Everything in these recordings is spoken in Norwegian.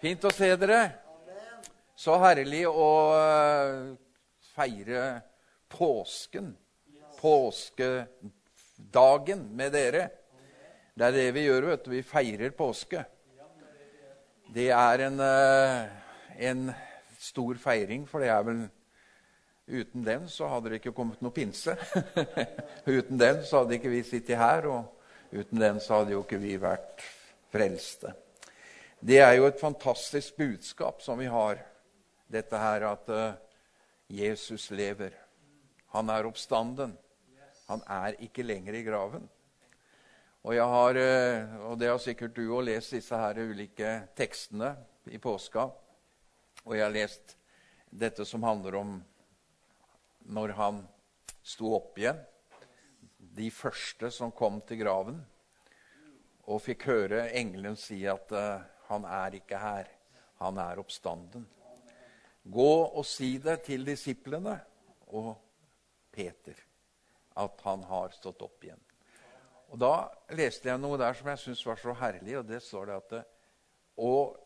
Fint å se dere. Så herlig å eh, feire påsken, påskedagen, med dere. Det er det vi gjør, vet du. Vi feirer påske. Det er en, eh, en stor feiring, for det er vel Uten den så hadde det ikke kommet noe pinse. uten den så hadde ikke vi sittet her, og uten den så hadde jo ikke vi vært frelste. Det er jo et fantastisk budskap som vi har, dette her at uh, Jesus lever. Han er oppstanden. Han er ikke lenger i graven. Og, har, uh, og det har sikkert du òg lest disse her ulike tekstene i påska. Og jeg har lest dette som handler om når han sto opp igjen. De første som kom til graven og fikk høre engelen si at uh, han er ikke her. Han er oppstanden. Gå og si det til disiplene og Peter at han har stått opp igjen. Og Da leste jeg noe der som jeg syntes var så herlig, og det står det at Og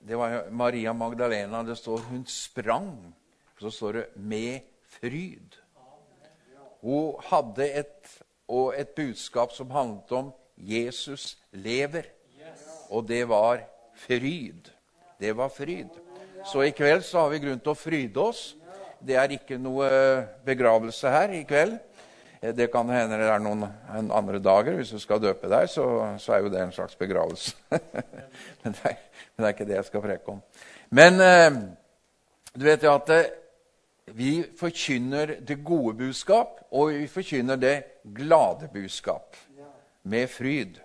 det var Maria Magdalena. Det står hun sprang. Så står det 'med fryd'. Hun hadde et, og et budskap som handlet om Jesus lever. Og det var fryd. Det var fryd. Så i kveld så har vi grunn til å fryde oss. Det er ikke noe begravelse her i kveld. Det kan hende det er noen andre dager. Hvis du skal døpe deg, så, så er jo det en slags begravelse. men, det er, men, det er, ikke det jeg skal preke om. Men eh, du vet jo at eh, vi forkynner det gode budskap, og vi forkynner det glade budskap. Med fryd.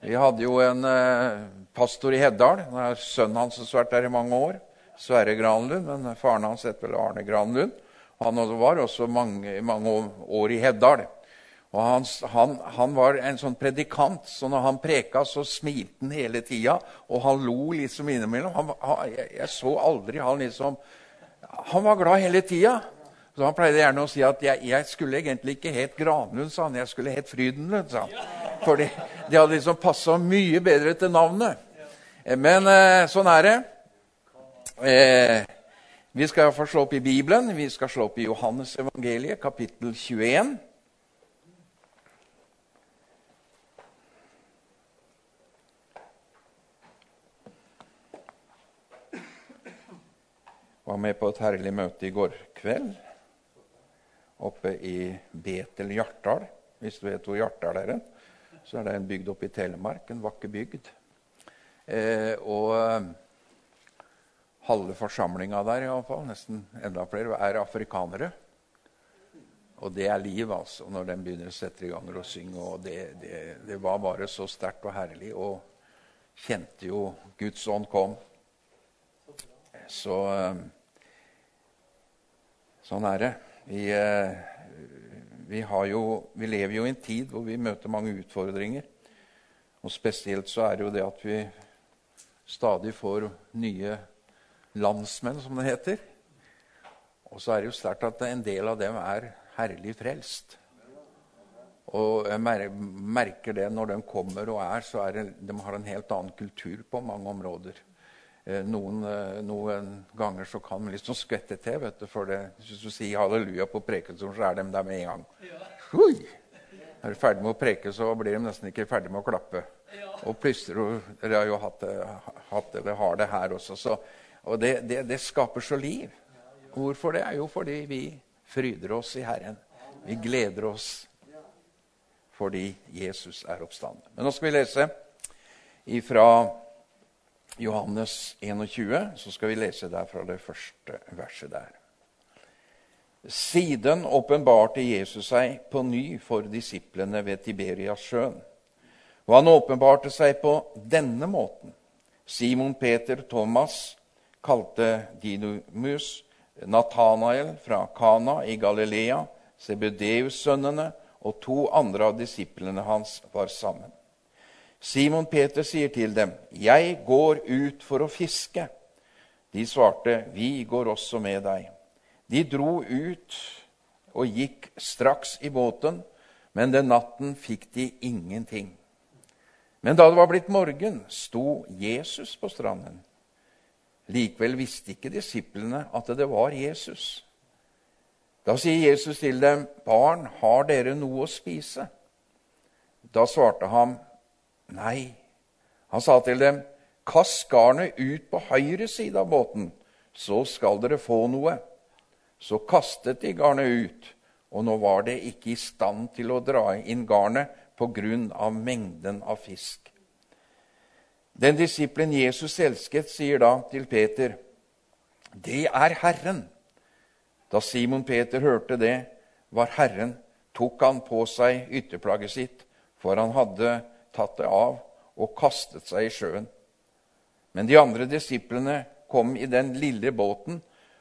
Vi hadde jo en eh, pastor i Heddal. Sønnen hans som har vært der i mange år. Sverre Granlund. Men faren hans het vel Arne Granlund. Han var også mange, mange år i Heddal. Og han, han, han, var en sånn predikant, så når han preka, så smilte han hele tida. Og han lo liksom innimellom. Han, jeg, jeg, så aldri han liksom Han var glad hele tida. Så Han pleide gjerne å si at jeg, jeg skulle egentlig ikke het Granlund, sa han. Jeg skulle het Frydenlund, sa han. For det, hadde liksom passa mye bedre til navnet. Men eh, sånn er det. Eh, vi skal få slå opp i Bibelen. Vi skal slå opp i Johannes evangeliet, kapittel 21. var med på et herlig møte i går kveld oppe i Betel Hjartdal. Hvis du vet hvor Hjartdal er så er det en bygd oppe i Telemark, en vakker bygd. Eh, og eh, halve forsamlinga der, i alle fall, nesten enda flere, er afrikanere. Og det er liv, altså, når de begynner å sette i gang og synge. og det, det, det, var bare så sterkt og herlig. Og kjente jo Guds ånd kom. Så eh, sånn er det. Vi, eh, vi, jo, vi, lever jo i en tid hvor vi møter mange utfordringer. Og spesielt så er det jo det at vi stadig får nye landsmenn, som det heter. Og så er det jo sterkt at en del av dem er herlig frelst. Og jeg merker det når de kommer og er, så er det, de har en helt annen kultur på mange områder. Eh, noen, eh, noen, ganger så kan man liksom skvette til. vet du, for det, Hvis du sier halleluja på prekestolen, så er de der med en gang. Oi! Er du ferdig med å preke, så blir de nesten ikke ferdig med å klappe. Og plystrer Dere har jo hatt det, hatt det, har det her også. Så, og det, det, det, skaper så liv. Hvorfor det? Jo, fordi vi fryder oss i Herren. Vi gleder oss fordi Jesus er oppstanden. Men nå skal vi lese ifra Johannes 21, så skal vi lese der fra det første verset der. Siden åpenbarte Jesus seg på ny for disiplene ved Tiberias sjøen. Og han åpenbarte seg på denne måten. Simon Peter Thomas kalte Dinumus, Natanael fra Kana i Galilea, Sebedeus-sønnene og to andre av disiplene hans var sammen. Simon Peter sier til dem, 'Jeg går ut for å fiske.' De svarte, 'Vi går også med deg.' De dro ut og gikk straks i båten, men den natten fikk de ingenting. Men da det var blitt morgen, sto Jesus på stranden. Likevel visste ikke disiplene at det var Jesus. Da sier Jesus til dem, 'Barn, har dere noe å spise?' Da svarte han, 'Nei.' Han sa til dem, 'Kast garnet ut på høyre side av båten, så skal dere få noe.' Så kastet de garnet ut, og nå var det ikke i stand til å dra inn garnet på grunn av mengden av fisk. Den disiplen Jesus elsket, sier da til Peter, 'Det er Herren.' Da Simon Peter hørte det, var Herren, tok han på seg ytterplagget sitt, for han hadde tatt det av, og kastet seg i sjøen. Men de andre disiplene kom i den lille båten,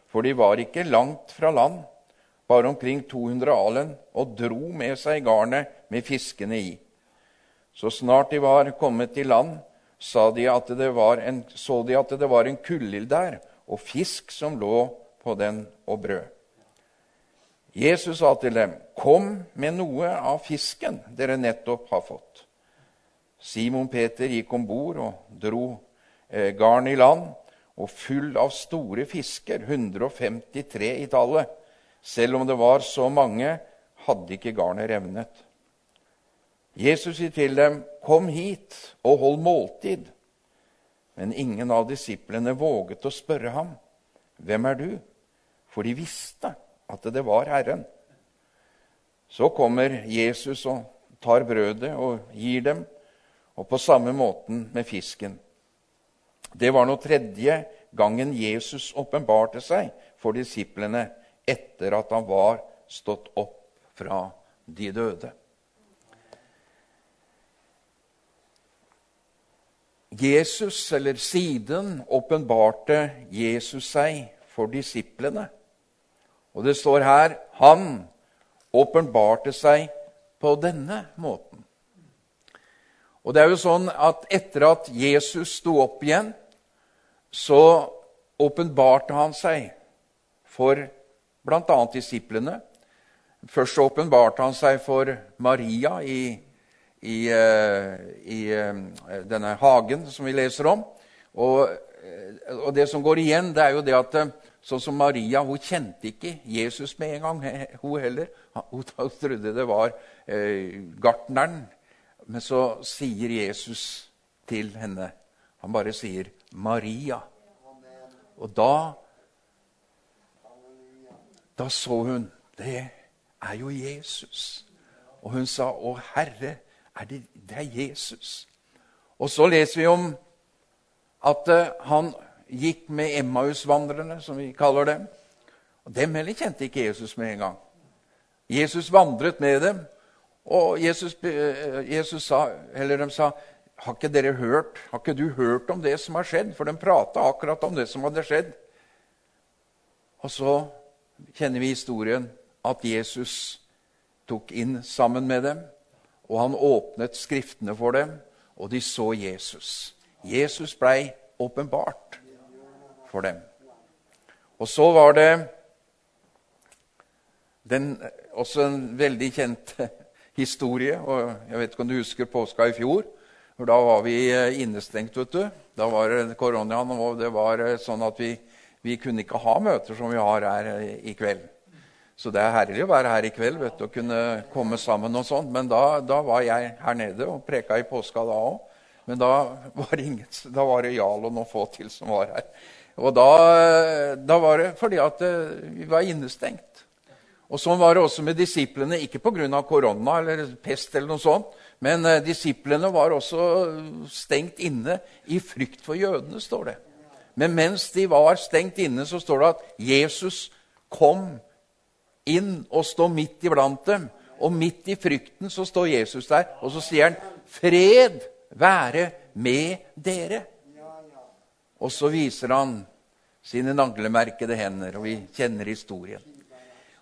for de var ikke langt fra land, bare omkring 200 alen, og dro med seg garnet med fiskene i. Så snart de var kommet til land, så de at det var en, en kullild der, og fisk som lå på den, og brød. Jesus sa til dem, 'Kom med noe av fisken dere nettopp har fått.' Simon Peter gikk om bord og dro eh, garn i land, og full av store fisker, 153 i tallet. Selv om det var så mange, hadde ikke garnet revnet. Jesus sier til dem, 'Kom hit og hold måltid.' Men ingen av disiplene våget å spørre ham, 'Hvem er du?' For de visste at det var Herren. Så kommer Jesus og tar brødet og gir dem, og på samme måten med fisken. Det var nå tredje gangen Jesus åpenbarte seg for disiplene etter at han var stått opp fra de døde. Jesus, eller siden, åpenbarte Jesus seg for disiplene. Og det står her han åpenbarte seg på denne måten. Og det er jo sånn at etter at Jesus sto opp igjen, så åpenbarte han seg for bl.a. disiplene. Først åpenbarte han seg for Maria i i, eh, i eh, denne hagen som vi leser om. Og, eh, og, det som går igjen, det er jo det at sånn som Maria hun kjente ikke Jesus med en gang, hun heller. Hun trodde det var gartneren. Men så sier Jesus til henne Han bare sier 'Maria'. Og da Da så hun Det er jo Jesus. Og hun sa 'Å, Herre' er det, det er Jesus. Og så leser vi om at uh, han gikk med Emmaus-vandrerne, som vi kaller dem. Og Dem heller kjente ikke Jesus med en gang. Jesus vandret med dem, og Jesus, uh, Jesus sa, eller de sa har ikke dere hørt, har ikke du hørt om det som har skjedd? For de prata akkurat om det som hadde skjedd. Og så kjenner vi historien at Jesus tok inn sammen med dem og han åpnet Skriftene for dem, og de så Jesus. Jesus blei åpenbart for dem. Og så var det den, også en veldig kjent historie. og Jeg vet ikke om du husker påska i fjor? for Da var vi eh, innestengt. vet du. Da var det koronaen, og det var eh, sånn at vi, vi kunne ikke ha møter som vi har her eh, i kveld. Så det er herlig å være her i kveld vet du, og kunne komme sammen. og sånt. Men da, da, var jeg her nede og preka i påska da òg. Men da var, ingen, da var det Jarl og noen få til som var her. Og da, da var det fordi at vi var innestengt. Og Sånn var det også med disiplene, ikke pga. korona eller pest, eller noe sånt, men eh, disiplene var også stengt inne i frykt for jødene, står det. Men mens de var stengt inne, så står det at Jesus kom inn og står midt iblant dem. Og midt i frykten så står Jesus der, og så sier han, 'Fred være med dere'. Og så viser han sine naglemerkede hender, og vi kjenner historien.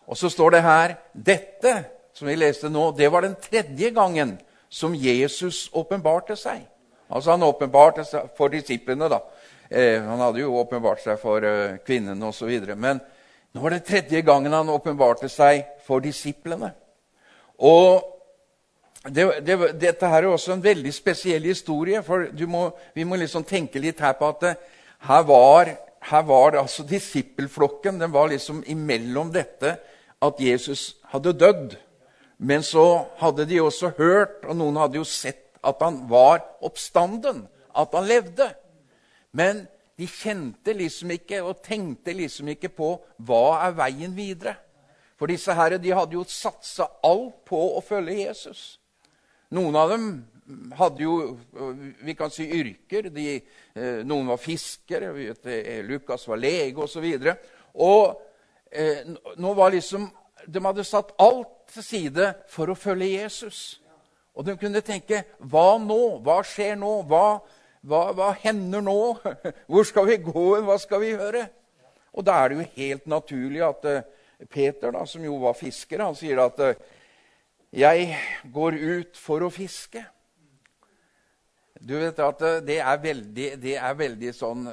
Og så står det her Dette som vi leste nå, det var den tredje gangen som Jesus åpenbarte seg. Altså Han åpenbarte seg for disiplene. da. Eh, han hadde jo åpenbart seg for eh, kvinnene osv. Men nå var det tredje gangen han åpenbarte seg for disiplene. Og det, det, Dette her er også en veldig spesiell historie. for må, Vi må liksom tenke litt her på at det, her var, her var altså disippelflokken. Den var liksom imellom dette at Jesus hadde dødd. Men så hadde de også hørt, og noen hadde jo sett, at han var oppstanden. At han levde. Men de kjente liksom ikke og tenkte liksom ikke på hva er veien videre. For disse herre, de hadde jo satsa alt på å følge Jesus. Noen av dem hadde jo vi kan si yrker. De, eh, noen var fiskere, eh, Lukas var lege osv. Og, så og nå var liksom, de hadde satt alt til side for å følge Jesus. Og de kunne tenke hva nå? Hva skjer nå? Hva, hva, hva hender nå? Hvor skal vi gå? Hva skal vi gjøre? Og da er det jo helt naturlig at uh, Peter, da, som jo var fisker, han sier at uh, 'Jeg går ut for å fiske'. Du vet at eh, Det er veldig, det er veldig sånn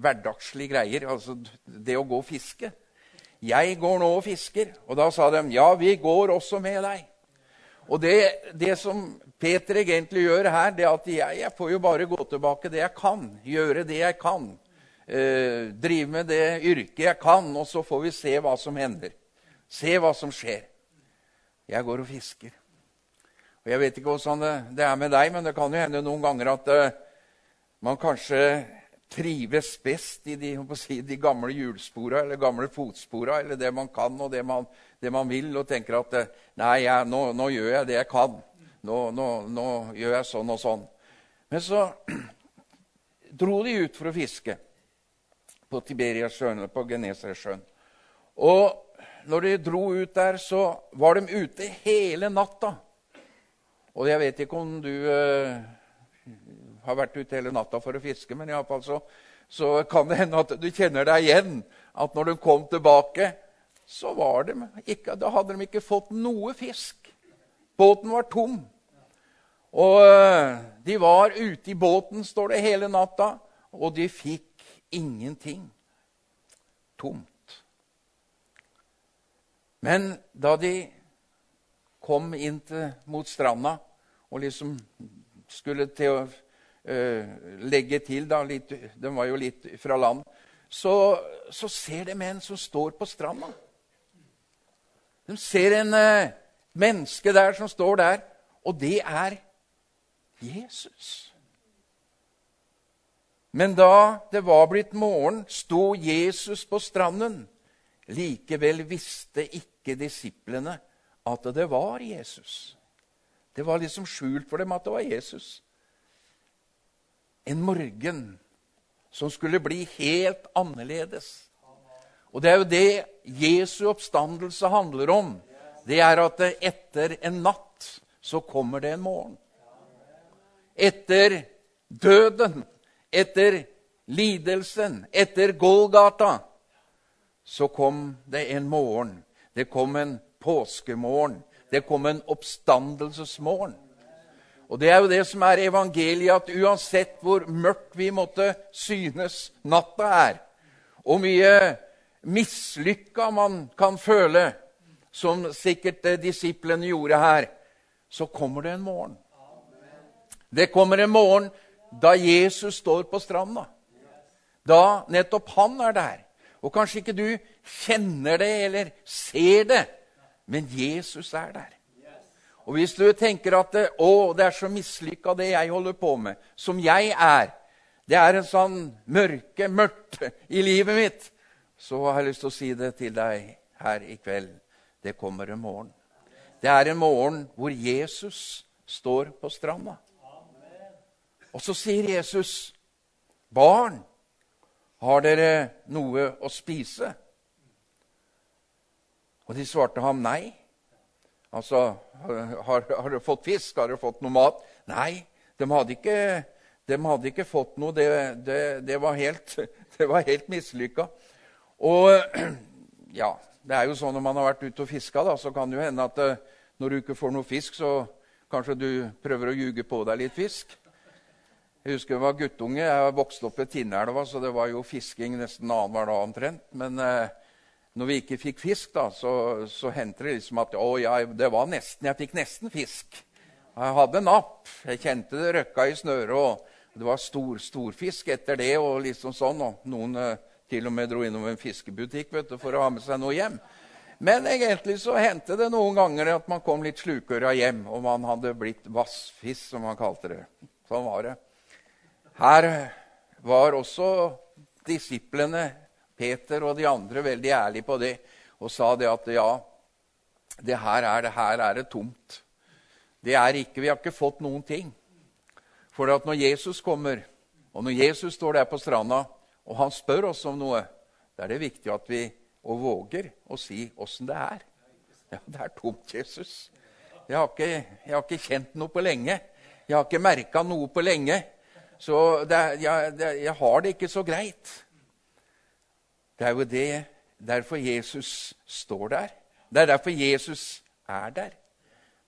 hverdagslige greier, altså det å gå og fiske. 'Jeg går nå og fisker.' Og da sa de, 'Ja, vi går også med deg.' Og det, det som Peter egentlig gjør her, det er at jeg, jeg, får jo bare gå tilbake det jeg kan. Gjøre det jeg kan. Eh, drive med det yrket jeg kan, og så får vi se hva som hender. Se hva som skjer. Jeg går og fisker. Og Jeg vet ikke hvordan det, det er med deg, men det kan jo hende noen ganger at uh, man kanskje trives best i de, si, de gamle hjulspora eller gamle fotspora, eller det man kan og det man, det man vil, og tenker at eh, nei, jeg, nå, nå, gjør jeg det jeg kan. Nå, nå, nå, gjør jeg sånn og sånn. Men så dro de ut for å fiske på Tiberiasjøen, på Genesaretsjøen. Og når de dro ut der, så var de ute hele natta. Og jeg vet ikke om du uh, har vært ute hele natta for å fiske, men iallfall så, så kan det hende at du kjenner deg igjen. At når de kom tilbake, så var de ikke, da hadde de ikke fått noe fisk. Båten var tom. Og eh, de var ute i båten, står det, hele natta, og de fikk ingenting. Tomt. Men da de kom inn til, mot stranda og liksom skulle til å legge til da, litt, De var jo litt fra land. Så, så ser de en som står på stranda. De ser en uh, menneske der som står der, og det er Jesus. Men da det var blitt morgen, sto Jesus på stranden. Likevel visste ikke disiplene at det var Jesus. Det var liksom skjult for dem at det var Jesus en morgen som skulle bli helt annerledes. Og det er jo det Jesu oppstandelse handler om. Det er at etter en natt så kommer det en morgen. Etter døden, etter lidelsen, etter Golgata, så kom det en morgen. Det kom en påskemorgen. Det kom en oppstandelsesmorgen. Og Det er jo det som er evangeliet, at uansett hvor mørkt vi måtte synes natta er, og mye mislykka man kan føle, som sikkert disiplene gjorde her, så kommer det en morgen. Det kommer en morgen da Jesus står på stranda. Da nettopp han er der. Og kanskje ikke du kjenner det eller ser det, men Jesus er der. Og hvis du tenker at det, å, det er så mislykka, det jeg holder på med, som jeg er Det er en sånn mørke, mørkt i livet mitt. Så har jeg lyst til å si det til deg her i kveld. Det kommer en morgen. Det er en morgen hvor Jesus står på stranda. Og så sier Jesus, 'Barn, har dere noe å spise?' Og de svarte ham nei. Altså, har, har dere fått fisk? Har dere fått noe mat? Nei, de hadde ikke, de hadde ikke fått noe. Det, det, det var helt, det helt mislykka. Og ja, det er jo sånn når man har vært ute og fiska, så kan det jo hende at eh, når du ikke får noe fisk, så kanskje du prøver å ljuge på deg litt fisk. Jeg husker jeg var guttunge. Jeg vokste opp ved Tinnelva, så det var jo fisking nesten annenhver dag omtrent. Men eh, når vi ikke fikk fisk, da, så, så hendte det liksom at å, ja, det var nesten, jeg fikk nesten fisk. Jeg hadde napp. Jeg kjente det røkka i snøret. og Det var stor, storfisk etter det. og liksom sånn, og Noen uh, til og med dro innom en fiskebutikk vet du, for å ha med seg noe hjem. Men egentlig så hendte det noen ganger at man kom litt slukøra hjem, og man hadde blitt vassfisk, som man kalte det. Sånn var det. Her var også disiplene, Peter og de andre, veldig ærlige på det og sa det at ja, det her er det, her er det tomt. Det er ikke, Vi har ikke fått noen ting. For at når Jesus kommer, og når Jesus står der på stranda, og han spør oss om noe, da er det viktig at vi og våger å si åssen det er. Ja, det er tomt, Jesus. Jeg har, ikke, jeg har ikke kjent noe på lenge. Jeg har ikke merka noe på lenge. Så det, jeg, det, jeg har det ikke så greit. Det er jo det, derfor Jesus står der. Det er derfor Jesus er der.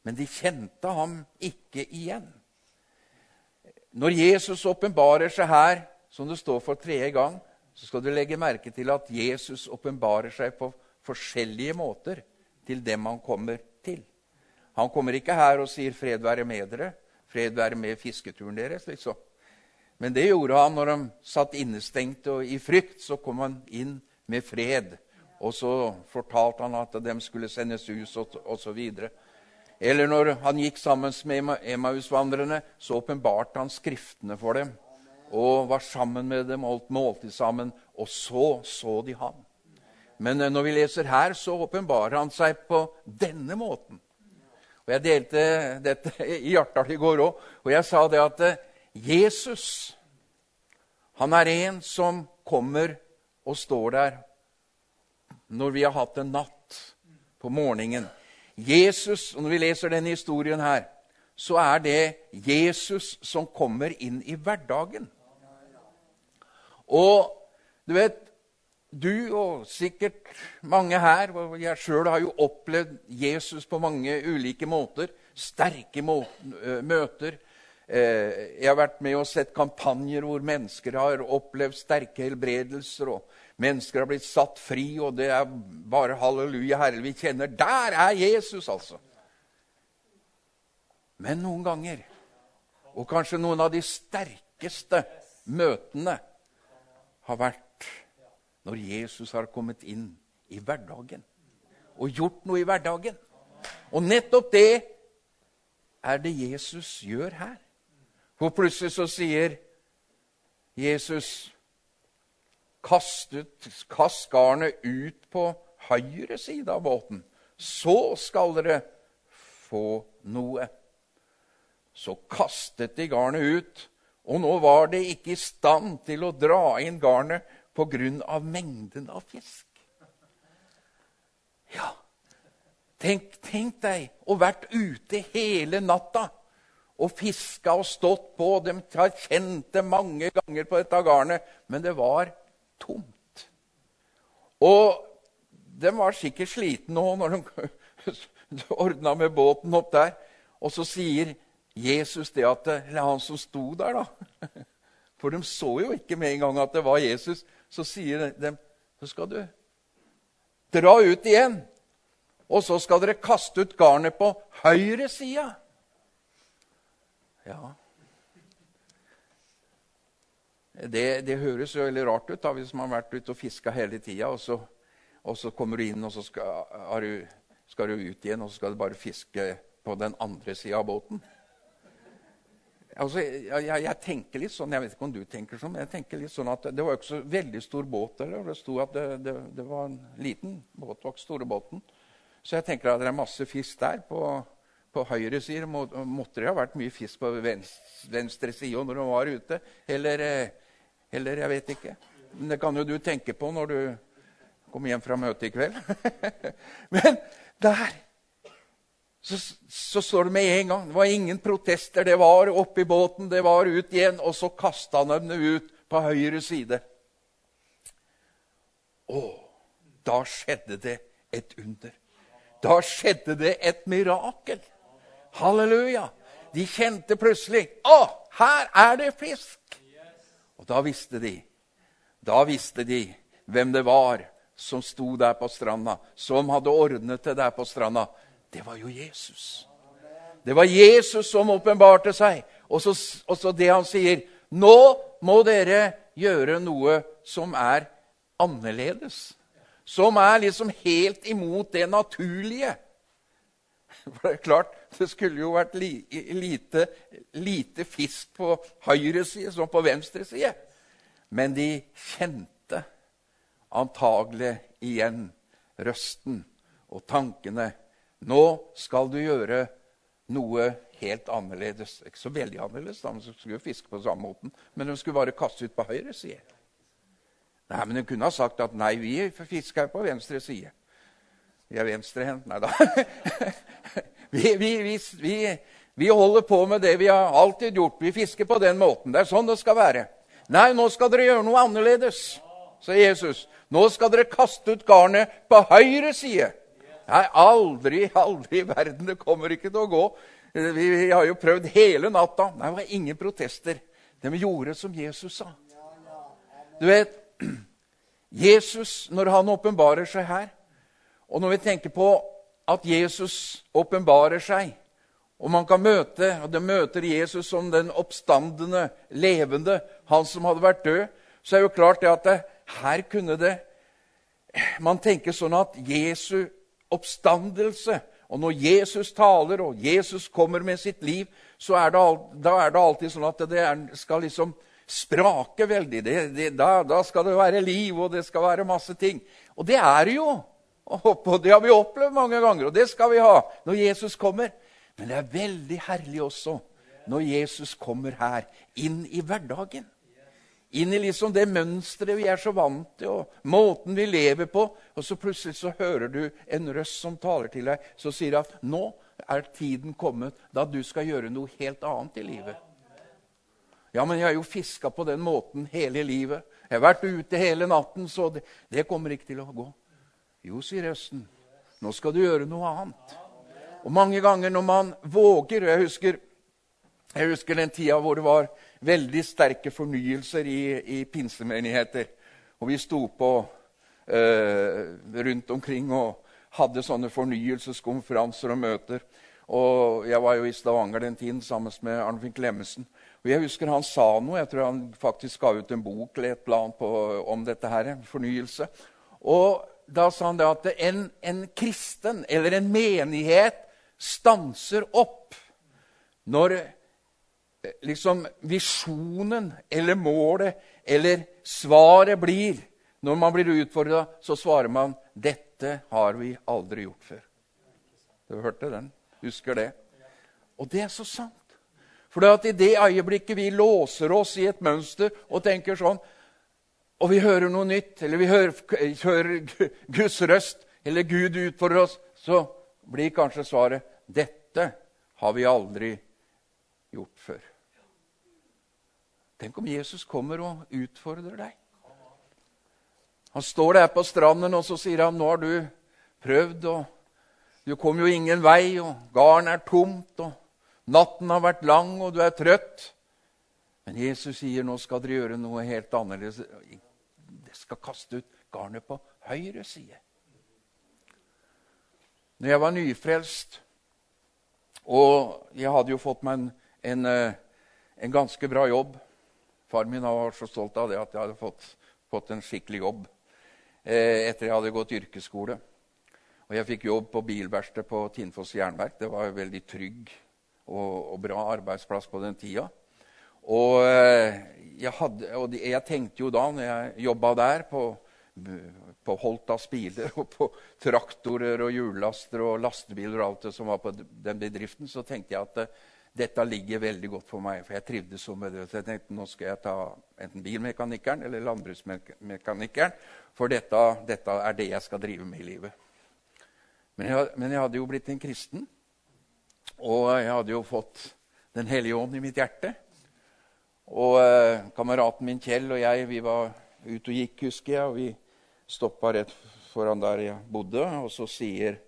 Men de kjente ham ikke igjen. Når Jesus åpenbarer seg her, som det står for tredje gang, så skal du legge merke til at Jesus åpenbarer seg på forskjellige måter til dem han kommer til. Han kommer ikke her og sier 'fred være med dere', 'fred være med fisketuren deres'. liksom. Men det gjorde han når de satt innestengt og i frykt. Så kom han inn med fred. Og så fortalte han at de skulle sendes ut osv. Eller når han gikk sammen med Emmaus-vandrerne, så åpenbarte han Skriftene for dem og var sammen med dem, holdt måltid sammen, og så så de ham. Men eh, når vi leser her, så åpenbarer han seg på denne måten. Og Jeg delte dette i Hjartdal i går òg, og jeg sa det at eh, Jesus han er en som kommer og står der når vi har hatt en natt på morgenen. Jesus, og Når vi leser denne historien her, så er det Jesus som kommer inn i hverdagen. Og du vet, du og sikkert mange her, og jeg sjøl har jo opplevd Jesus på mange ulike måter. Sterke møter. Jeg har vært med og sett kampanjer hvor mennesker har opplevd sterke helbredelser. og Mennesker har blitt satt fri, og det er bare halleluja, Herre, vi kjenner Der er Jesus, altså! Men noen ganger, og kanskje noen av de sterkeste møtene, har vært når Jesus har kommet inn i hverdagen og gjort noe i hverdagen. Og nettopp det er det Jesus gjør her. For plutselig så sier Jesus kastet, kast garnet ut på høyre side av båten. Så skal dere få noe. Så kastet de garnet ut, og nå var det ikke i stand til å dra inn garnet pga. mengden av fisk. Ja, tenk, tenk deg å vært ute hele natta og fiska og stått på. De har kjent det mange ganger på dette garnet, men det var tomt. Og de var sikkert slitne òg når de ordna med båten opp der. Og så sier Jesus det at Eller han som sto der, da. For de så jo ikke med en gang at det var Jesus. Så sier de så skal du dra ut igjen. Og så skal dere kaste ut garnet på høyre sida. Ja det, det, høres jo veldig rart ut da, hvis man har vært ute og fiska hele tida, og, og, så kommer du inn, og så skal, du, skal, du, ut igjen, og så skal du bare fiske på den andre sida av båten. Altså, jeg, jeg, tenker litt sånn, jeg vet ikke om du tenker sånn, men jeg tenker litt sånn at det var jo ikke så veldig stor båt. Eller? Det sto at det, det, det, var en liten båt, det var ikke store båten. Så jeg tenker at det er masse fisk der. På, på høyre side må, måtte det ha vært mye fisk på venstre, venstre side når de var ute. Eller, eller jeg vet ikke. Men det kan jo du tenke på når du kommer hjem fra møtet i kveld. men der så, så, står det med en gang Det var ingen protester. Det var oppi båten, det var ut igjen, og så kasta han dem ut på høyre side. Å, da skjedde det et under. Da skjedde det et mirakel. Halleluja! De kjente plutselig Å, her er det fisk! Og da visste de, da visste de hvem det var som sto der på stranda, som hadde ordnet det der på stranda det var jo Jesus. Det var Jesus som åpenbarte seg. Og så, og så det han sier Nå må dere gjøre noe som er annerledes. Som er liksom helt imot det naturlige. For det er klart, det skulle jo vært li, lite, lite, fisk på høyre side som på venstre side. Men de kjente antagelig igjen røsten og tankene. Nå skal du gjøre noe helt annerledes. Ikke så veldig annerledes, da, de skulle jo fiske på samme måten. Men de skulle bare kaste ut på høyre side. Nei, men de kunne ha sagt at nei, vi fisker på venstre side. Vi er venstrehendt. Nei da. vi, vi, vi, vi, holder på med det vi har alltid gjort. Vi fisker på den måten. Det er sånn det skal være. Nei, nå skal dere gjøre noe annerledes, sa Jesus. Nå skal dere kaste ut garnet på høyre side. Nei, aldri, aldri i verden. Det kommer ikke til å gå. Vi har jo prøvd hele natta. Nei, det var ingen protester. De gjorde som Jesus sa. Du vet, Jesus, når han åpenbarer seg her, og når vi tenker på at Jesus åpenbarer seg, og man kan møte, og de møter Jesus som den oppstandende, levende, han som hadde vært død, så er jo klart det at det, her kunne det Man tenker sånn at Jesu oppstandelse og når Jesus taler, og Jesus kommer med sitt liv, så er det, da er det alltid sånn at det skal liksom sprake veldig. Det, det, da, da, skal det være liv, og det skal være masse ting. Og det er det jo. Og det har vi opplevd mange ganger, og det skal vi ha når Jesus kommer. Men det er veldig herlig også når Jesus kommer her, inn i hverdagen. Inn i liksom det mønsteret vi er så vant til, og måten vi lever på. Og så plutselig så hører du en røst som taler til deg, som sier at nå er tiden kommet da du skal gjøre noe helt annet i livet. Ja, men jeg har jo fiska på den måten hele livet. Jeg har vært ute hele natten, så det, det kommer ikke til å gå. Jo, sier Østen, nå skal du gjøre noe annet. Og mange ganger når man våger Jeg husker, jeg husker den tida hvor det var veldig sterke fornyelser i, i pinsemenigheter. Og vi sto på eh, rundt omkring og hadde sånne fornyelseskonferanser og møter. Og Jeg var jo i Stavanger den tiden sammen med Arnfinn Klemmensen. Og jeg husker Han sa noe. Jeg tror han faktisk ga ut en bok eller et eller annet om dette her, fornyelse. Og da sa han det at en, en kristen eller en menighet stanser opp når eh, liksom visjonen eller målet eller svaret blir Når man blir utfordra, så svarer man 'Dette har vi aldri gjort før'. Du hørte den? Husker det? Og det er så sant. For i det øyeblikket vi låser oss i et mønster og tenker sånn og vi hører noe nytt, eller vi hører, hører Guds røst, eller Gud utfordrer oss, så blir kanskje svaret dette har vi aldri gjort før. Tenk om Jesus kommer og utfordrer deg. Han står der på stranden, og så sier han, 'Nå har du prøvd, og du kom jo ingen vei, og garnet er tomt, og natten har vært lang, og du er trøtt.' Men Jesus sier, 'Nå skal dere gjøre noe helt annerledes.' Skal kaste ut garnet på høyre side. Når jeg var nyfrelst, og jeg hadde jo fått meg en, en, eh, en ganske bra jobb Far min var så stolt av det at jeg hadde fått, fått en skikkelig jobb eh, etter jeg hadde gått yrkesskole. Og jeg fikk jobb på bilverksted på Tinnfoss jernverk. Det var en veldig trygg og, og bra arbeidsplass på den tida. Og eh, jeg, hadde, og jeg, tenkte jo da, når jeg jobba der, på, på Holtas biler og på traktorer og hjullaster og lastebiler og alt det som var på den bedriften, så tenkte jeg at uh, dette ligger veldig godt for meg, for jeg trivdes så med det. Så jeg tenkte nå skal jeg ta enten bilmekanikeren eller landbruksmekanikeren, for dette, dette er det jeg skal drive med i livet. Men jeg, men jeg hadde jo blitt en kristen, og jeg hadde jo fått Den hellige ånd i mitt hjerte. Og eh, kameraten min Kjell og jeg vi var ute og gikk, husker jeg. og Vi stoppa rett foran der jeg bodde, og så sier,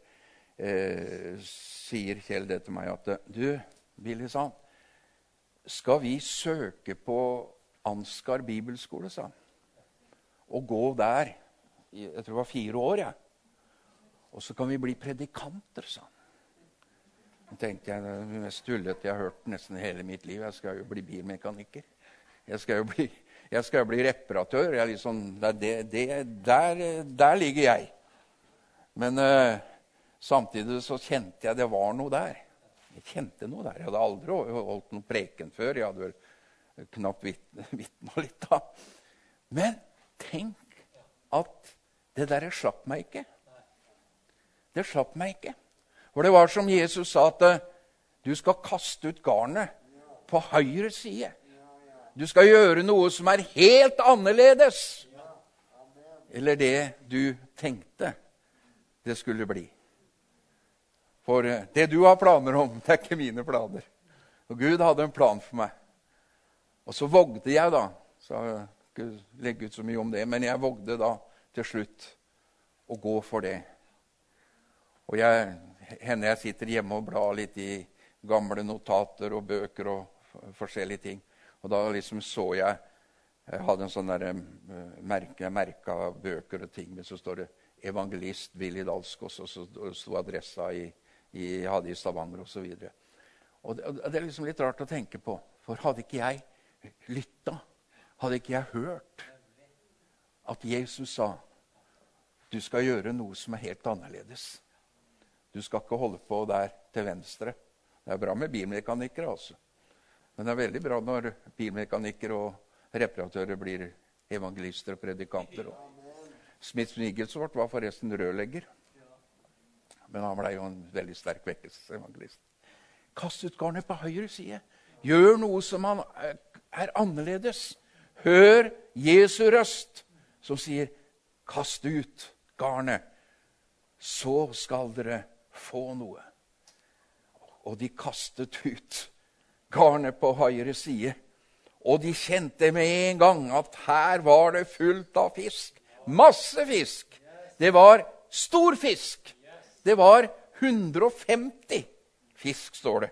eh, sier Kjell det til meg at Du, Billy, sa han, skal vi søke på Ansgar bibelskole, sa han. Og gå der jeg tror det var fire år. Ja. Og så kan vi bli predikanter, sa han. Tenkte jeg, Det er det mest tullete jeg har hørt nesten hele mitt liv. Jeg skal jo bli bilmekaniker. Jeg skal jo bli, skal bli reparatør. Liksom, det, det, der, der, ligger jeg. Men uh, samtidig så kjente jeg det var noe der. Jeg kjente noe der. Jeg hadde aldri holdt noen preken før. Jeg hadde vel knapt vitna litt da. Men tenk at det der slapp meg ikke. Det slapp meg ikke. For det var som Jesus sa, at eh, du skal kaste ut garnet på høyre side. Du skal gjøre noe som er helt annerledes. Eller det du tenkte det skulle bli. For eh, det du har planer om, det er ikke mine planer. Og Gud hadde en plan for meg. Og så vågde jeg, da. Så jeg ikke legge ut så mye om det, men jeg vågde da til slutt å gå for det. Og jeg, hender jeg sitter hjemme og blar litt i gamle notater og bøker og forskjellige ting. Og da liksom så jeg Jeg hadde en sånn der, uh, merke, jeg merka bøker og ting, men så står det 'Evangelist Willy Dalskås', og så sto adressa i, i, hadde i Stavanger osv. Og, det, og det er liksom litt rart å tenke på, for hadde ikke jeg lytta, hadde ikke jeg hørt at Jesus sa du skal gjøre noe som er helt annerledes. Du skal ikke holde på der til venstre. Det er bra med bilmekanikere, altså. Men det er veldig bra når bilmekanikere og reparatører blir evangelister og predikanter. Smith Nigelsvort var forresten rørlegger. Men han ble jo en veldig sterk vekkelsesevangelist. Kast ut garnet på høyre side. Gjør noe som er annerledes. Hør Jesu røst, som sier, 'Kast ut garnet, så skal dere få noe. Og de kastet ut garnet på høyre side. Og de kjente med en gang at her var det fullt av fisk. Masse fisk. Det var stor fisk. Det var 150 fisk, står det.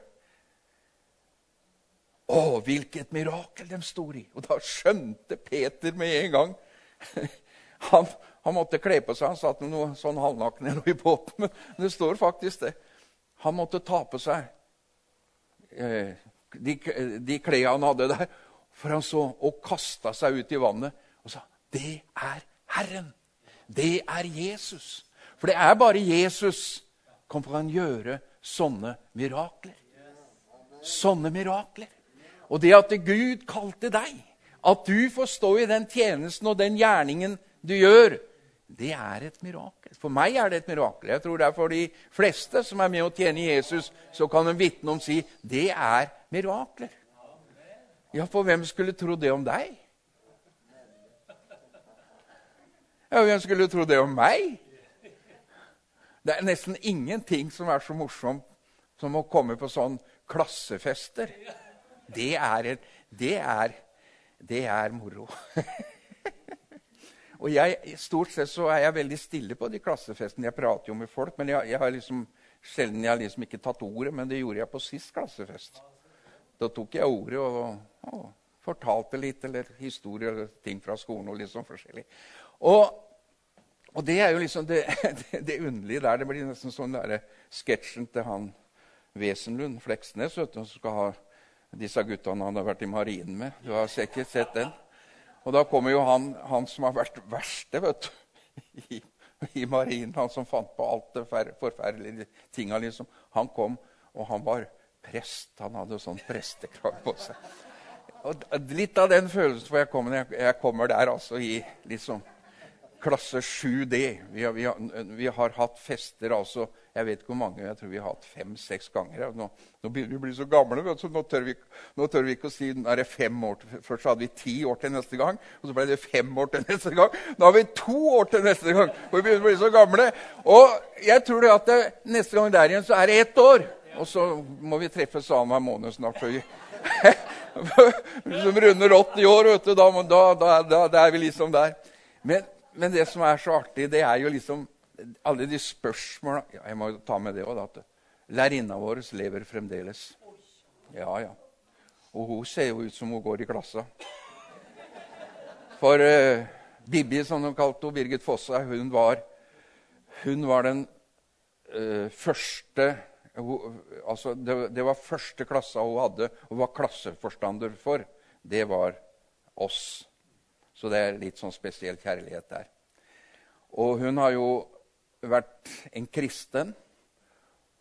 Å, hvilket mirakel de sto i! Og da skjønte Peter med en gang Han, han måtte kle på seg. Han satt med noe sånn halvnaken i båten. Men det står faktisk det. Han måtte ta på seg eh, de, de klærne han hadde der. For han så og kasta seg ut i vannet og sa, 'Det er Herren. Det er Jesus.' For det er bare Jesus som kan gjøre sånne mirakler. Sånne mirakler. Og det at Gud kalte deg, at du får stå i den tjenesten og den gjerningen du gjør, det er et mirakel. For meg er det et mirakel. Jeg tror det er for de fleste som er med å tjene Jesus, så kan en vitne om si det er mirakler. Ja, for hvem skulle tro det om deg? Ja, hvem skulle tro det om meg? Det er nesten ingenting som er så morsomt som å komme på sånn klassefester. Det er, det er, det er moro. Og jeg, Stort sett så er jeg veldig stille på de klassefestene. Jeg prater jo med folk, men jeg, jeg har liksom, sjelden jeg har liksom ikke tatt ordet. Men det gjorde jeg på sist klassefest. Da tok jeg ordet og, og fortalte litt, eller historier eller ting fra skolen. og liksom forskjellig. Og, og det er jo liksom det, det, det, underlige der. Det blir nesten sånn der sketsjen til han Wesenlund Fleksnes, vet du, som skal ha disse guttene han har vært i marinen med. Du har sikkert sett den. Og da kommer jo han, han som har vært verste vet du, i, i marinen, han som fant på alt det forferdelige tinga, liksom. Han kom, og han var prest. Han hadde sånn prestekrag på seg. Og litt av den følelsen får jeg komme jeg, jeg kommer der altså i liksom klasse 7D. Vi har, vi, har, vi har, hatt fester altså jeg vet ikke hvor mange, jeg tror vi har hatt fem-seks ganger. Nå, nå, begynner vi å bli så gamle, du, nå tør, vi, nå tør vi ikke å si er det fem år til. Først hadde vi ti år til neste gang, og så ble det fem år til neste gang. Nå har vi to år til neste gang, for vi begynner å bli så gamle. Og jeg tror det at det, neste gang der igjen så er det ett år. Og så må vi treffes annenhver måned snart. Så vi, som runder 80 år, vet du, da, da, da, da er vi liksom der. Men, men det som er så artig, det er jo liksom alle de spørsmåla Jeg må ta med det òg, at lærerinna vår lever fremdeles. Ja, ja. Og hun ser jo ut som hun går i klassa. For uh, Bibi, som de kalte henne, Birgit Fossa, hun var, hun var den uh, første hun, altså det, det, var første klassa hun hadde, og var klasseforstander for. Det var oss. Så det er litt sånn spesiell kjærlighet der. Og hun har jo vært en kristen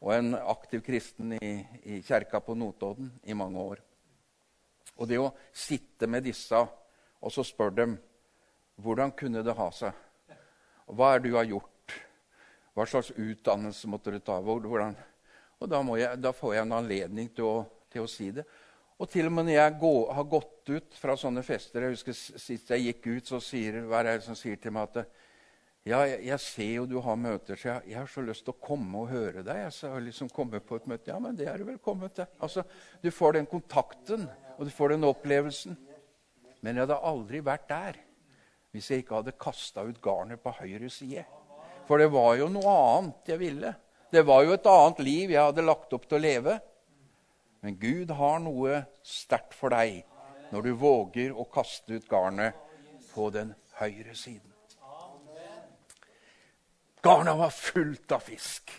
og en aktiv kristen i, i kjerka på Notodden i mange år. Og det å sitte med disse og så spør dem hvordan kunne det ha seg? Hva er det du har gjort? Hva slags utdannelse måtte du ta? Hvordan? Og da, jeg, da, får jeg en anledning til å, til å, si det. Og til og med når jeg går, har gått ut fra sånne fester Jeg husker Sist jeg gikk ut, så sier, hva er det som sier til meg at ja, jeg, ser jo du har møter, så jeg, jeg, har så lyst til å komme og høre deg. Jeg så liksom komme på et møte. Ja, men det er du vel kommet til. Altså, du får den kontakten, og du får den opplevelsen. Men jeg hadde aldri vært der hvis jeg ikke hadde kasta ut garnet på høyre side. For det var jo noe annet jeg ville. Det var jo et annet liv jeg hadde lagt opp til å leve. Men Gud har noe sterkt for deg når du våger å kaste ut garnet på den høyre siden. Garna var fullt av fisk.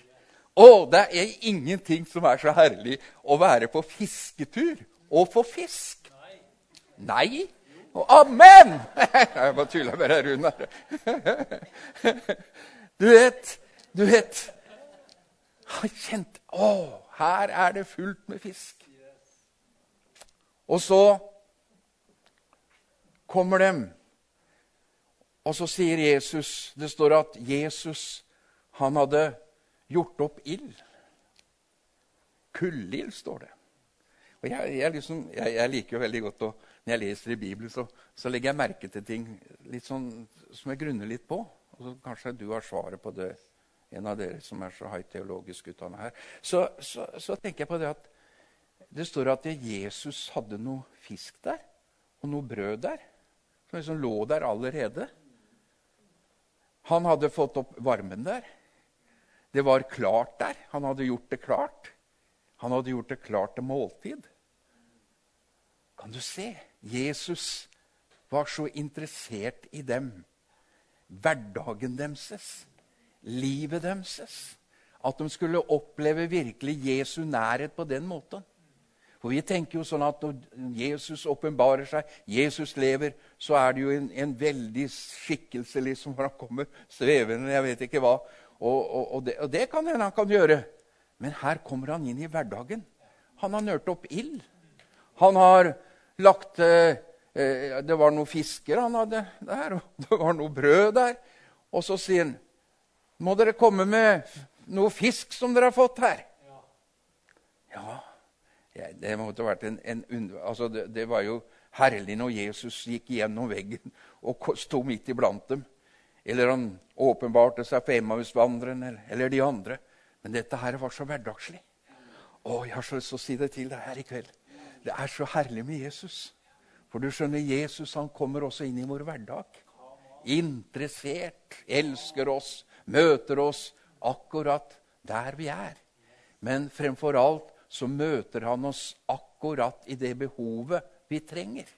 Å, det er ingenting som er så herlig å være på fisketur og få fisk. Nei. Amen! Jeg bare tuller med deg, Runar. Du vet, du vet Han kjent Å, her er det fullt med fisk. Og så kommer dem og så sier Jesus Det står at Jesus han hadde gjort opp ild. Kullild, står det. Og jeg, jeg, liksom, jeg, jeg, liker jo veldig godt å, Når jeg leser i Bibelen, så, så, legger jeg merke til ting sånn, som jeg grunner litt på. Og så Kanskje du har svaret på det, en av dere som er så høyt teologisk utdanna her. Så, så, så tenker jeg på det at det står at Jesus hadde noe fisk der, og noe brød der, som liksom lå der allerede. Han hadde fått opp varmen der. Det var klart der. Han hadde gjort det klart. Han hadde gjort det klart til måltid. Kan du se? Jesus var så interessert i dem. Hverdagen deres, livet deres. At de skulle oppleve virkelig Jesu nærhet på den måten. For vi tenker jo sånn at når Jesus åpenbarer seg, Jesus lever, så er det jo en, en veldig skikkelse liksom, hvor han kommer svevende, jeg vet ikke hva. Og, og, og, det, og det, kan hende han kan gjøre. Men her kommer han inn i hverdagen. Han har nørt opp ild. Han har lagt eh, eh Det var noen fisker han hadde der, og det var noe brød der. Og så sier han, 'Må dere komme med noe fisk som dere har fått her?' Ja, ja, det måtte vært en, en altså det, det, var jo herlig når Jesus gikk gjennom veggen og sto midt iblant dem. Eller han åpenbarte seg for Emmausvandreren eller, eller de andre. Men dette her var så hverdagslig. Å, jeg har så lyst til å si det til deg her i kveld. Det er så herlig med Jesus. For du skjønner, Jesus han kommer også inn i vår hverdag. Interessert, elsker oss, møter oss akkurat der vi er. Men fremfor alt så møter han oss akkurat i det behovet vi trenger.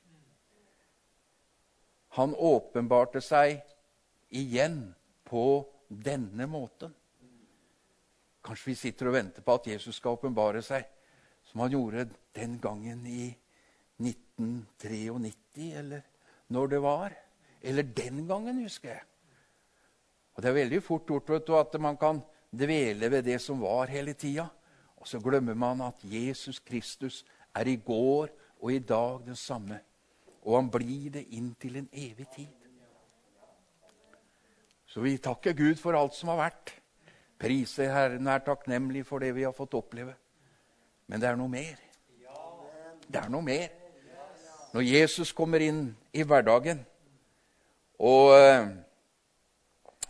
Han åpenbarte seg igjen på denne måten. Kanskje vi sitter og venter på at Jesus skal åpenbare seg, som han gjorde den gangen i 1993, eller når det var. Eller den gangen, husker jeg. Og Det er veldig fort gjort vet du, at man kan dvele ved det som var hele tida. Og så glemmer man at Jesus Kristus er i går og i dag den samme. Og han blir det inntil en evig tid. Så vi takker Gud for alt som har vært. Priser Herren er takknemlig for det vi har fått oppleve. Men det er noe mer. Det er noe mer. Når Jesus kommer inn i hverdagen, og uh,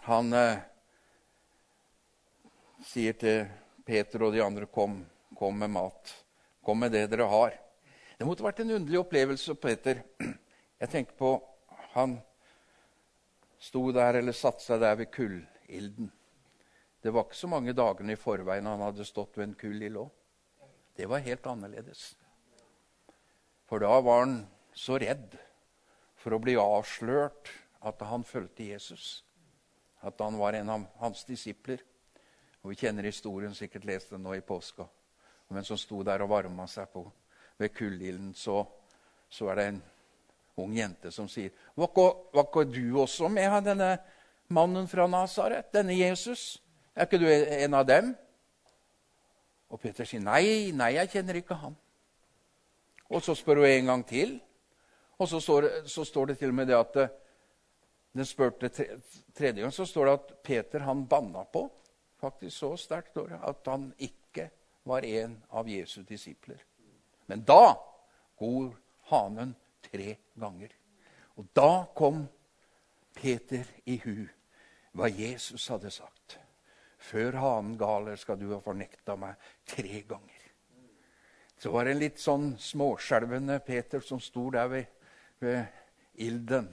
han uh, sier til Peter og de andre kom, kom med mat. Kom med det dere har. Det måtte vært en underlig opplevelse for Peter. Jeg tenker på Han sto der eller satte seg der ved kullilden. Det var ikke så mange dagene i forveien han hadde stått ved en kullild òg. Det var helt annerledes. For da var han så redd for å bli avslørt at han fulgte Jesus. At han var en av hans disipler. Og Vi kjenner historien, sikkert lest den nå i påska. Men en som sto der og varma seg på ved kullilden. Så, så er det en ung jente som sier var ikke, du også med denne mannen fra Nasaret, denne Jesus? Er ikke du en av dem? Og Peter sier nei, nei, jeg kjenner ikke han. Og så spør hun en gang til. Og så står, så står det til og med det at eh, den spurte tredje gang, så står det at Peter han banna på. Faktisk så sterkt at han ikke var en av Jesu disipler. Men da går hanen tre ganger. Og da kom Peter i hu hva Jesus hadde sagt. Før hanen galer skal du ha fornekta meg tre ganger. Så var det en litt sånn småskjelvende Peter som sto der ved, ved ilden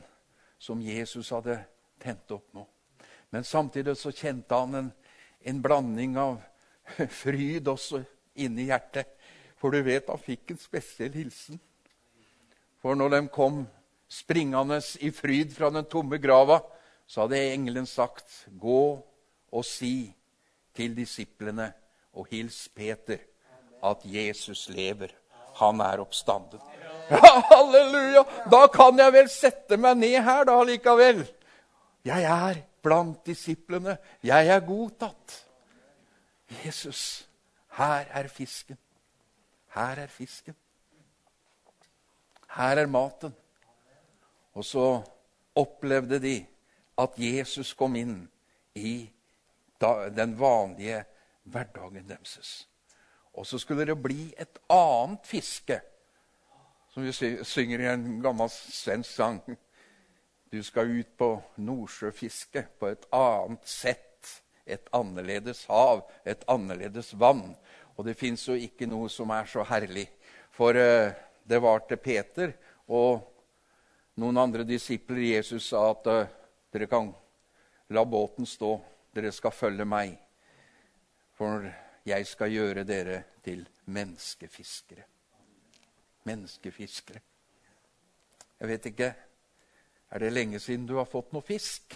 som Jesus hadde tent opp nå. Men samtidig så kjente han en, en blanding av fryd også inni hjertet. For du vet, han fikk en spesiell hilsen. For når de kom springende i fryd fra den tomme grava, så hadde engelen sagt, 'Gå og si til disiplene og hils Peter at Jesus lever. Han er oppstanden. Ja, halleluja! Da kan jeg vel sette meg ned her, da likevel. Jeg er blant disiplene. Jeg er godtatt. Jesus, her er fisken. Her er fisken. Her er maten. Og så opplevde de at Jesus kom inn i den vanlige hverdagen deres. Og så skulle det bli et annet fiske, som vi synger i en gammel svensk sang. Du skal ut på nordsjøfiske på et annet sett. Et annerledes hav, et annerledes vann. Og det fins jo ikke noe som er så herlig. For uh, det var til Peter og noen andre disipler Jesus sa at uh, dere kan la båten stå dere skal følge meg, for jeg skal gjøre dere til menneskefiskere. Menneskefiskere. Jeg vet ikke Er det lenge siden du har fått noe fisk?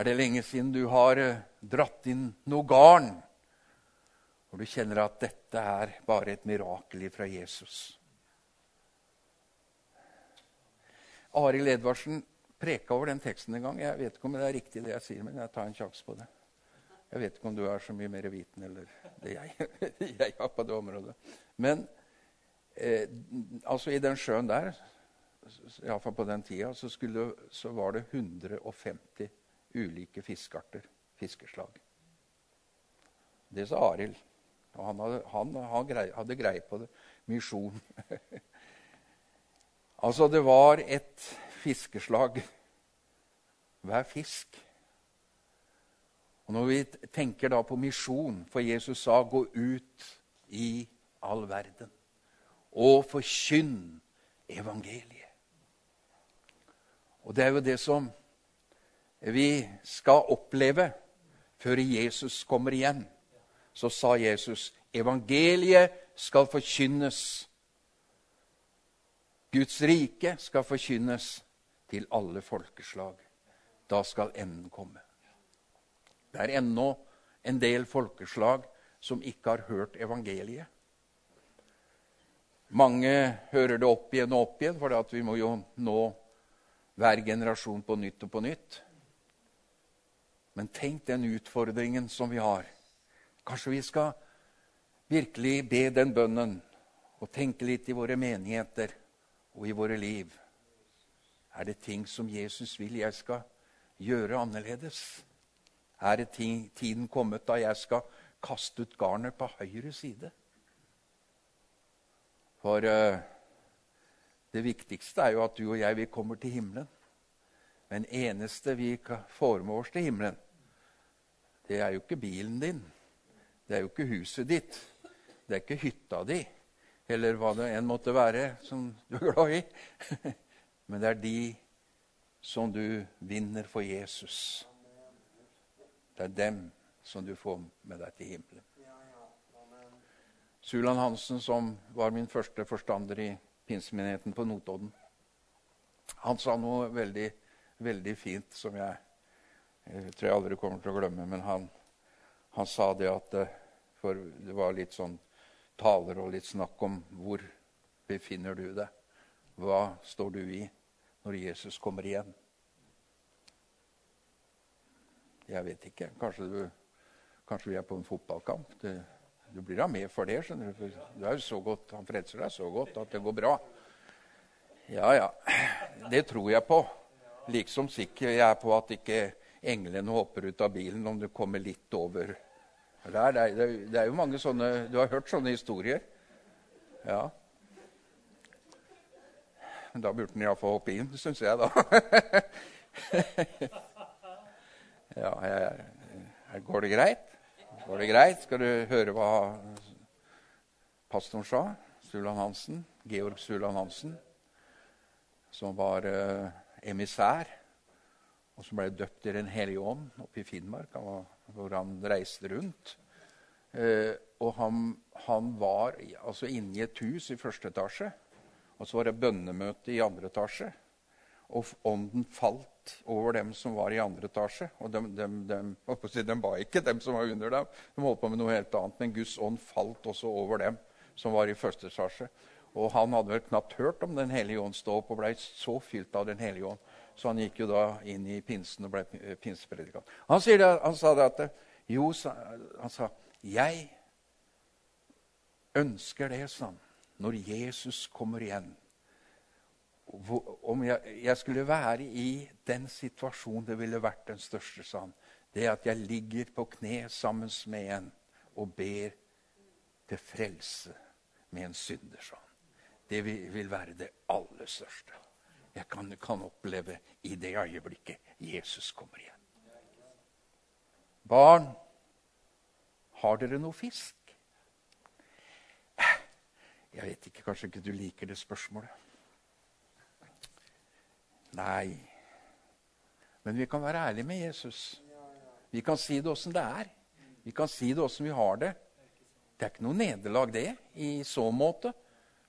Er det lenge siden du har eh, dratt inn noe garn? Og du kjenner at dette er bare et mirakel fra Jesus. Arild Edvardsen preka over den teksten en gang. Jeg vet ikke om det er riktig, det jeg sier, men jeg tar en sjanse på det. Jeg vet ikke om du er så mye mer viten eller det jeg, jeg har på det området. Men eh, altså i den sjøen der, iallfall på den tida, så, skulle, så, var det 150 ulike fiskearter, fiskeslag. Det sa Arild. Og han hadde, han, han grei, hadde greie på det. Misjon. altså, det var et fiskeslag. Hver fisk. Og Når vi tenker da på misjon, for Jesus sa 'gå ut i all verden' og forkynn evangeliet. Og det er jo det som vi skal oppleve før Jesus kommer igjen. Så sa Jesus evangeliet skal forkynnes Guds rike skal forkynnes til alle folkeslag. Da skal enden komme. Det er ennå en del folkeslag som ikke har hørt evangeliet. Mange hører det opp igjen og opp igjen, for vi må jo nå hver generasjon på nytt og på nytt. Men tenk den utfordringen som vi har. Kanskje vi skal virkelig be den bønnen og tenke litt i våre menigheter og i våre liv? Er det ting som Jesus vil jeg skal gjøre annerledes? Er det tiden kommet da jeg skal kaste ut garnet på høyre side? For uh, det viktigste er jo at du og jeg vi kommer til himmelen. Men eneste vi får med oss til himmelen, det er jo ikke bilen din. Det er jo ikke huset ditt. Det er ikke hytta di eller hva det enn måtte være som du er glad i. Men det er de som du vinner for Jesus. Det er dem som du får med deg til himmelen. Sulan Hansen, som var min første forstander i pinsemenigheten på Notodden, han sa noe veldig, veldig fint som jeg, jeg tror jeg aldri kommer til å glemme. Men han, han sa det at For det var litt sånn taler og litt snakk om hvor befinner du deg? Hva står du i når Jesus kommer igjen? Jeg vet ikke. Kanskje, du, kanskje vi er på en fotballkamp. Det, du blir da med for det. skjønner Du Du er jo så godt, Han frelser deg så godt at det går bra. Ja, ja. Det tror jeg på. Liksom sikker jeg er på at ikke englene hopper ut av bilen om du kommer litt over. Det er, det, er, det er, jo mange sånne Du har hørt sånne historier? Ja. Da burde han iallfall hoppe inn, syns jeg, da. ja, jeg, går det greit? Går det greit? Skal du høre hva pastoren sa? Sulan Hansen, Georg Sulan Hansen, som var uh, emissær, og som ble døpt i Den hellige ånd oppe i Finnmark, hvor han reiste rundt. Uh, og han, han var altså inne i et hus i første etasje. Og så var det bønnemøte i andre etasje. Og ånden falt over dem som var i andre etasje. Og de, dem, dem, de var ikke dem som var under dem. De holdt på med noe helt annet. Men Guds ånd falt også over dem som var i første etasje. Og han hadde vel knapt hørt om Den hellige ånd stå opp og ble så fylt av Den hellige ånd. Så han gikk jo da inn i pinsen og ble pinsepredikant. Han, han sa det at Jo, han sa Jeg ønsker det, sa han når Jesus kommer igjen Om jeg, jeg, skulle være i den situasjonen det ville vært den største, sann, det at jeg ligger på kne sammen med en og ber til frelse med en synder, sånn. Det vil, være det aller største jeg kan, kan oppleve i det øyeblikket Jesus kommer igjen. Barn, har dere noe fisk? Jeg vet ikke, kanskje ikke du liker det spørsmålet. Nei. Men vi kan være ærlige med Jesus. Vi kan si det åssen det er. Vi kan si det åssen vi har det. Det er ikke noe nederlag, det, i så måte.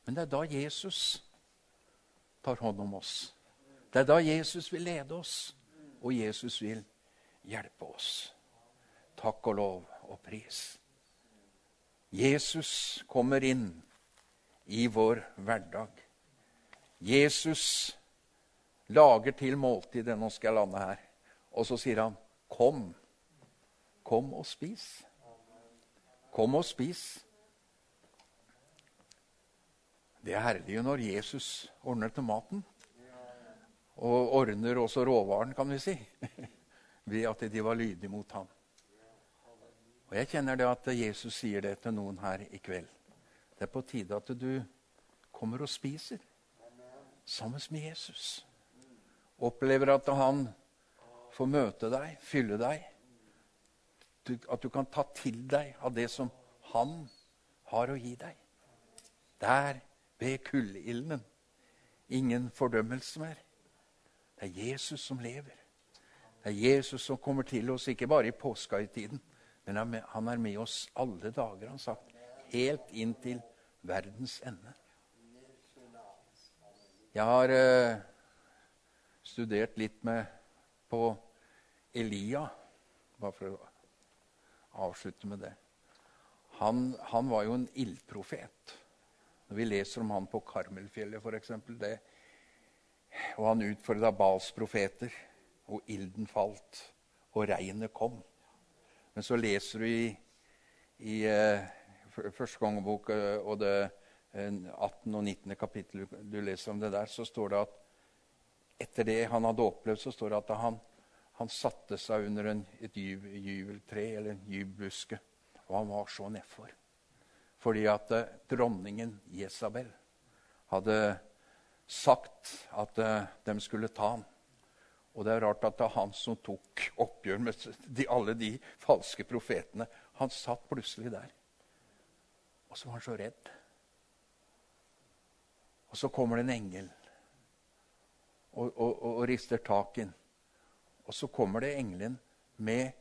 Men det er da Jesus tar hånd om oss. Det er da Jesus vil lede oss, og Jesus vil hjelpe oss. Takk og lov og pris. Jesus kommer inn i vår hverdag. Jesus lager til måltid skal jeg lande her. Og så sier han, 'Kom. Kom og spis.' Kom og spis. Det er herlig når Jesus ordner til maten. Og ordner også råvaren, kan vi si, ved at de var lydige mot ham. Og Jeg kjenner det at Jesus sier det til noen her i kveld. Det er på tide at du kommer og spiser sammen med Jesus. Opplever at han får møte deg, fylle deg. At du kan ta til deg av det som han har å gi deg. Der, ved kullilden. Ingen fordømmelse mer. Det er Jesus som lever. Det er Jesus som kommer til oss, ikke bare i påskehøytiden, men han er med oss alle dager, han sagt. Helt inn til verdens ende. Jeg har uh, studert litt med, på Elia, bare for å avslutte med det. Han, han var jo en ildprofet. Når vi leser om han på Karmelfjellet, f.eks. Og han utfordra Bals profeter, og ilden falt, og regnet kom. Men så leser du i, i uh, første kongebok uh, og det 18. Eh, og 19. kapittel du leser om det der, så står det at etter det han hadde opplevd, så står det at han, han satte seg under en, et jubeltre eller en jubelbuske. Og han var så nedfor. Fordi at uh, dronningen Jesabel hadde sagt at uh, de skulle ta ham. Og det er rart at det er han som tok oppgjør med de, alle de falske profetene. Han satt plutselig der. Og så var han så redd. Og så kommer det en engel og, og, og rister tak inn. Og så kommer det engelen med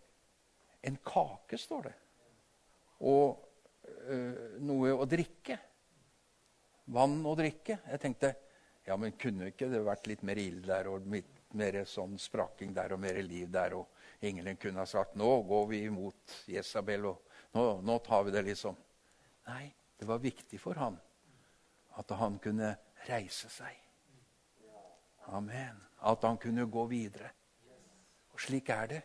en kake, står det. Og øh, noe å drikke. Vann å drikke. Jeg tenkte ja, men kunne ikke det vært litt mer ild der og litt mer sånn spraking der og mer liv der? Og engelen kunne ha sagt nå går vi imot Jesabel, og nå, nå tar vi det liksom. Nei, det var viktig for han at han kunne reise seg. Amen. At han kunne gå videre. Og slik er det.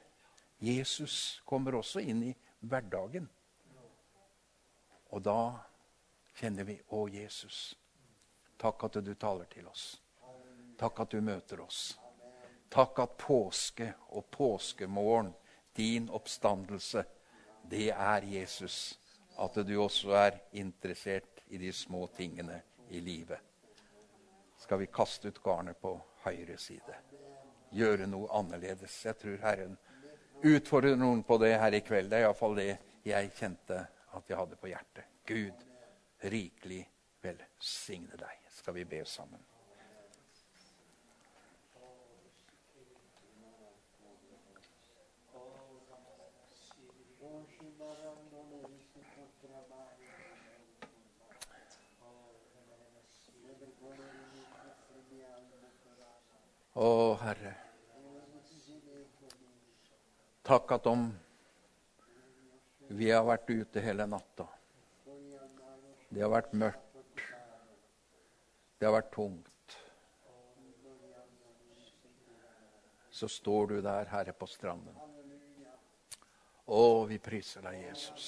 Jesus kommer også inn i hverdagen. Og da kjenner vi Å, Jesus, takk at du taler til oss. Takk at du møter oss. Takk at påske og påskemorgen, din oppstandelse, det er Jesus. At du også er interessert i de små tingene i livet. Skal vi kaste ut garnet på høyre side? Gjøre noe annerledes? Jeg tror Herren utfordrer noen på det her i kveld. Det er iallfall det jeg kjente at jeg hadde på hjertet. Gud, rikelig velsigne deg. Skal vi be sammen? Å, Herre. Takk at om vi har vært ute hele natta Det har vært mørkt. Det har vært tungt. Så står du der, Herre, på stranden. Å, vi priser deg, Jesus.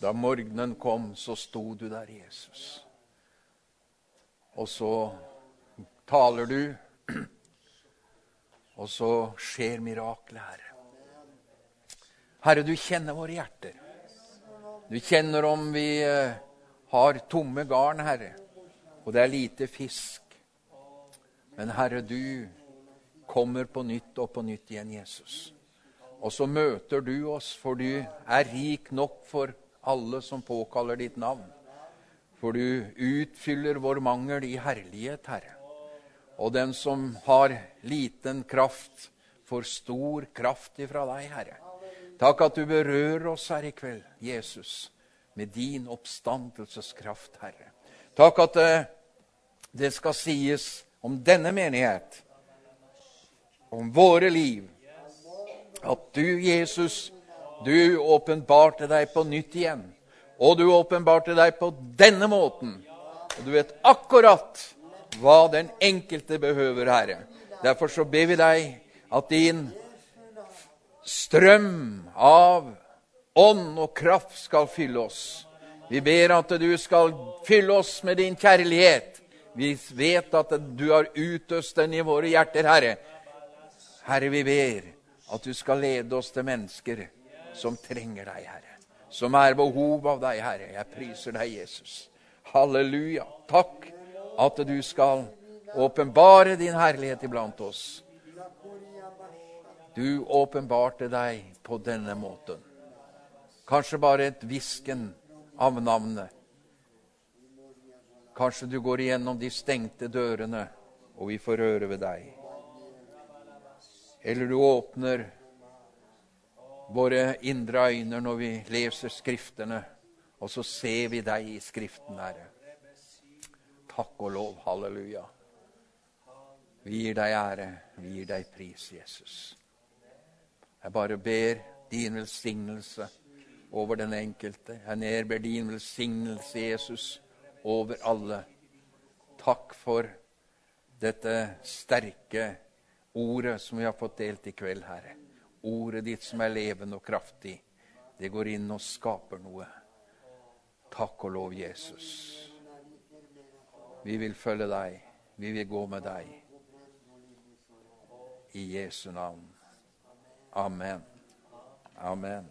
Da morgenen kom, så sto du der, Jesus. Og så taler du og så skjer miraklet, Herre. Herre, du kjenner våre hjerter. Du kjenner om vi eh, har tomme garn, Herre, og det er lite fisk. Men Herre, du kommer på nytt og på nytt igjen, Jesus. Og så møter du oss, for du er rik nok for alle som påkaller ditt navn. For du utfyller vår mangel i herlighet, Herre. Og den som har liten kraft, får stor kraft ifra deg, Herre. Takk at du berører oss her i kveld, Jesus, med din oppstandelseskraft, Herre. Takk at det, eh, det skal sies om denne menighet, om våre liv, at du, Jesus, du åpenbarte deg på nytt igjen. Og du åpenbarte deg på denne måten. Og du vet akkurat hva den enkelte behøver, Herre. Derfor så ber vi deg at din strøm av ånd og kraft skal fylle oss. Vi ber at du skal fylle oss med din kjærlighet. Vi vet at du har utøst den i våre hjerter, Herre. Herre, vi ber at du skal lede oss til mennesker som trenger deg, Herre. Som er behov av deg, Herre. Jeg priser deg, Jesus. Halleluja. Takk at du skal åpenbare din herlighet iblant oss. Du åpenbarte deg på denne måten. Kanskje bare et hvisken av navnet. Kanskje du går igjennom de stengte dørene, og vi får røre ved deg. Eller du åpner våre indre øyne når vi leser Skriftene, og så ser vi deg i Skriften, Herre. Takk og lov. Halleluja. Vi gir deg ære, vi gir deg pris, Jesus. Jeg bare ber din velsignelse over den enkelte. Jeg nedber din velsignelse, Jesus, over alle. Takk for dette sterke ordet som vi har fått delt i kveld, Herre. Ordet ditt som er levende og kraftig. Det går inn og skaper noe. Takk og lov, Jesus. Vi vil følge deg. Vi vil gå med deg. I Jesu navn. Amen. Amen.